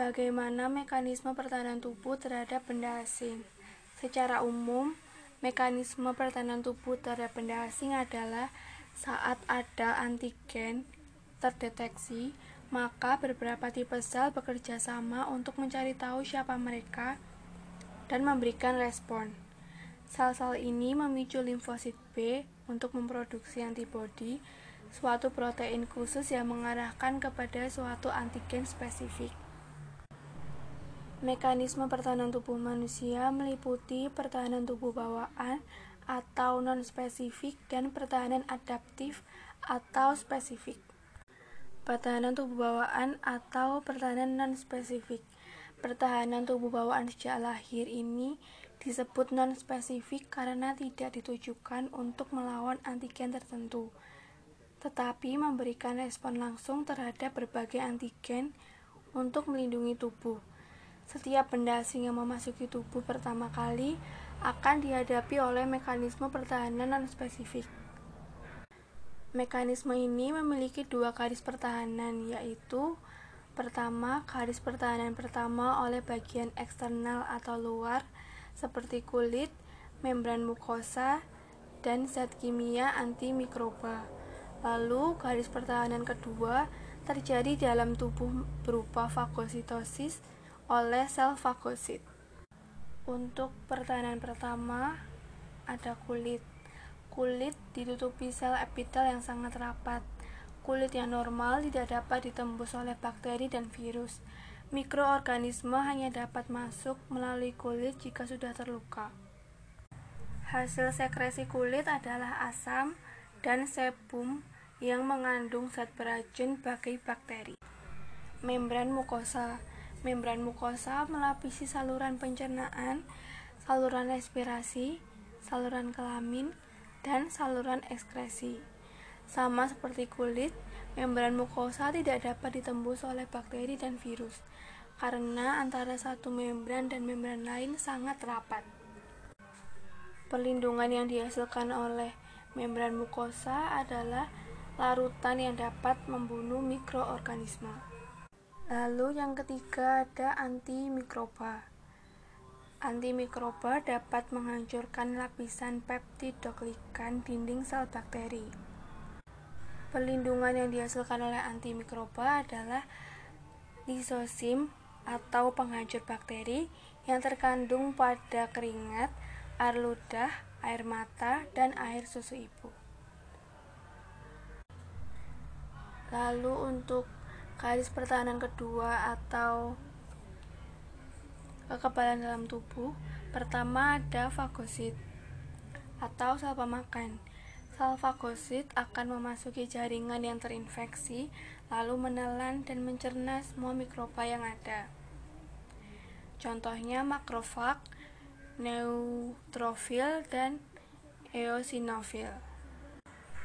Bagaimana mekanisme pertahanan tubuh terhadap benda asing? Secara umum, mekanisme pertahanan tubuh terhadap benda asing adalah saat ada antigen terdeteksi, maka beberapa tipe sel bekerja sama untuk mencari tahu siapa mereka dan memberikan respon. Sel-sel ini memicu limfosit B untuk memproduksi antibodi, suatu protein khusus yang mengarahkan kepada suatu antigen spesifik. Mekanisme pertahanan tubuh manusia meliputi pertahanan tubuh bawaan atau non-spesifik dan pertahanan adaptif atau spesifik. Pertahanan tubuh bawaan atau pertahanan non-spesifik. Pertahanan tubuh bawaan sejak lahir ini disebut non-spesifik karena tidak ditujukan untuk melawan antigen tertentu, tetapi memberikan respon langsung terhadap berbagai antigen untuk melindungi tubuh. Setiap benda asing yang memasuki tubuh pertama kali akan dihadapi oleh mekanisme pertahanan non-spesifik. Mekanisme ini memiliki dua garis pertahanan, yaitu pertama, garis pertahanan pertama oleh bagian eksternal atau luar, seperti kulit, membran mukosa, dan zat kimia antimikroba. Lalu, garis pertahanan kedua terjadi dalam tubuh berupa fagositosis, oleh sel fagosit. Untuk pertahanan pertama, ada kulit. Kulit ditutupi sel epitel yang sangat rapat. Kulit yang normal tidak dapat ditembus oleh bakteri dan virus. Mikroorganisme hanya dapat masuk melalui kulit jika sudah terluka. Hasil sekresi kulit adalah asam dan sebum yang mengandung zat beracun bagi bakteri. Membran mukosa Membran mukosa melapisi saluran pencernaan, saluran respirasi, saluran kelamin, dan saluran ekskresi. Sama seperti kulit, membran mukosa tidak dapat ditembus oleh bakteri dan virus karena antara satu membran dan membran lain sangat rapat. Perlindungan yang dihasilkan oleh membran mukosa adalah larutan yang dapat membunuh mikroorganisme. Lalu yang ketiga ada antimikroba. Antimikroba dapat menghancurkan lapisan peptidoglikan dinding sel bakteri. Pelindungan yang dihasilkan oleh antimikroba adalah lisosim atau penghancur bakteri yang terkandung pada keringat, air ludah, air mata, dan air susu ibu. Lalu untuk garis pertahanan kedua atau kekebalan dalam tubuh pertama ada fagosit atau sel pemakan sel fagosit akan memasuki jaringan yang terinfeksi lalu menelan dan mencerna semua mikroba yang ada contohnya makrofag neutrofil dan eosinofil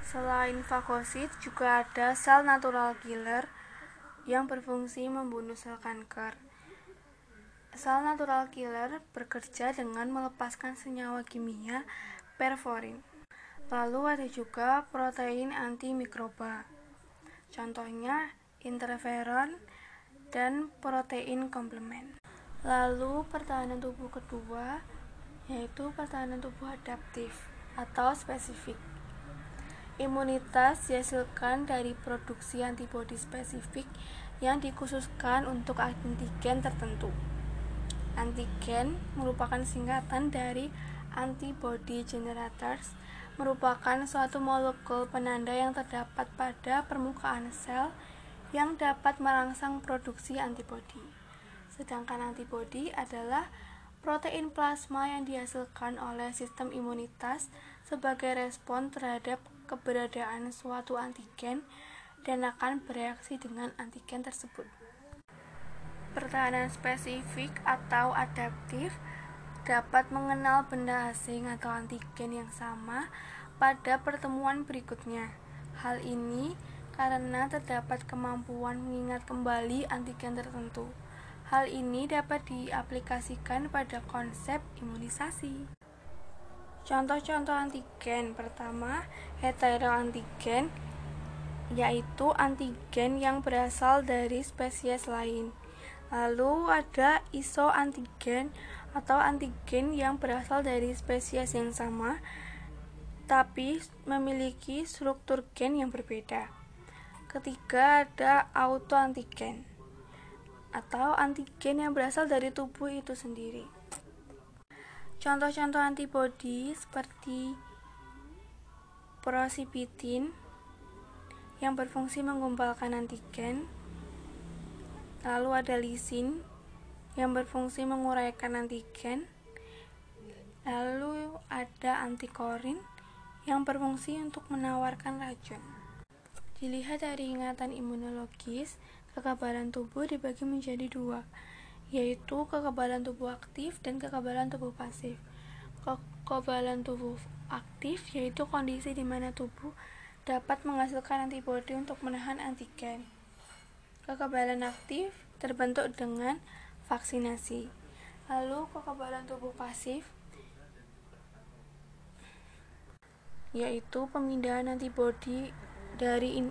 Selain fagosit, juga ada sel natural killer yang berfungsi membunuh sel kanker. Sel natural killer bekerja dengan melepaskan senyawa kimia perforin. Lalu ada juga protein antimikroba. Contohnya interferon dan protein komplement. Lalu pertahanan tubuh kedua yaitu pertahanan tubuh adaptif atau spesifik. Imunitas dihasilkan dari produksi antibodi spesifik yang dikhususkan untuk antigen tertentu. Antigen merupakan singkatan dari antibody generators, merupakan suatu molekul penanda yang terdapat pada permukaan sel yang dapat merangsang produksi antibodi. Sedangkan antibodi adalah protein plasma yang dihasilkan oleh sistem imunitas sebagai respon terhadap keberadaan suatu antigen dan akan bereaksi dengan antigen tersebut. Pertahanan spesifik atau adaptif dapat mengenal benda asing atau antigen yang sama pada pertemuan berikutnya. Hal ini karena terdapat kemampuan mengingat kembali antigen tertentu. Hal ini dapat diaplikasikan pada konsep imunisasi. Contoh-contoh antigen pertama, heteroantigen yaitu antigen yang berasal dari spesies lain. Lalu ada isoantigen atau antigen yang berasal dari spesies yang sama tapi memiliki struktur gen yang berbeda. Ketiga ada autoantigen atau antigen yang berasal dari tubuh itu sendiri. Contoh-contoh antibodi seperti prosipitin yang berfungsi menggumpalkan antigen. Lalu ada lisin yang berfungsi menguraikan antigen. Lalu ada antikorin yang berfungsi untuk menawarkan racun. Dilihat dari ingatan imunologis, kekebalan tubuh dibagi menjadi dua, yaitu kekebalan tubuh aktif dan kekebalan tubuh pasif. Kekebalan tubuh aktif yaitu kondisi di mana tubuh dapat menghasilkan antibodi untuk menahan antigen. Kekebalan aktif terbentuk dengan vaksinasi. Lalu kekebalan tubuh pasif yaitu pemindahan antibodi dari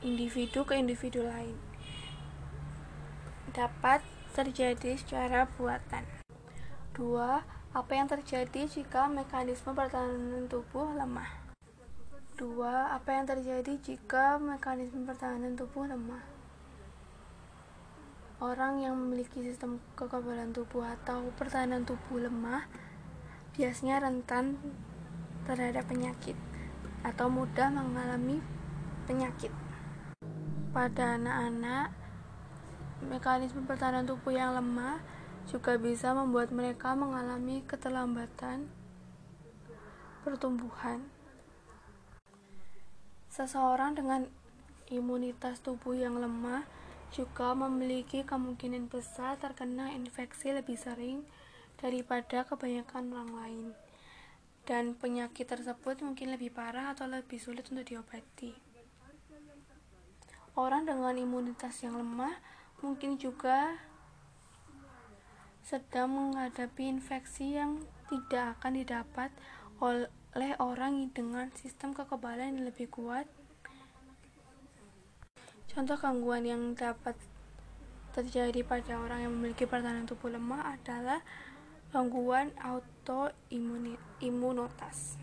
individu ke individu lain. Dapat terjadi secara buatan. Dua, apa yang terjadi jika mekanisme pertahanan tubuh lemah? 2. Apa yang terjadi jika mekanisme pertahanan tubuh lemah? Orang yang memiliki sistem kekebalan tubuh atau pertahanan tubuh lemah biasanya rentan terhadap penyakit atau mudah mengalami penyakit. Pada anak-anak, mekanisme pertahanan tubuh yang lemah juga bisa membuat mereka mengalami keterlambatan pertumbuhan Seseorang dengan imunitas tubuh yang lemah juga memiliki kemungkinan besar terkena infeksi lebih sering daripada kebanyakan orang lain. Dan penyakit tersebut mungkin lebih parah atau lebih sulit untuk diobati. Orang dengan imunitas yang lemah mungkin juga sedang menghadapi infeksi yang tidak akan didapat oleh orang dengan sistem kekebalan yang lebih kuat. Contoh gangguan yang dapat terjadi pada orang yang memiliki pertahanan tubuh lemah adalah gangguan autoimunitas.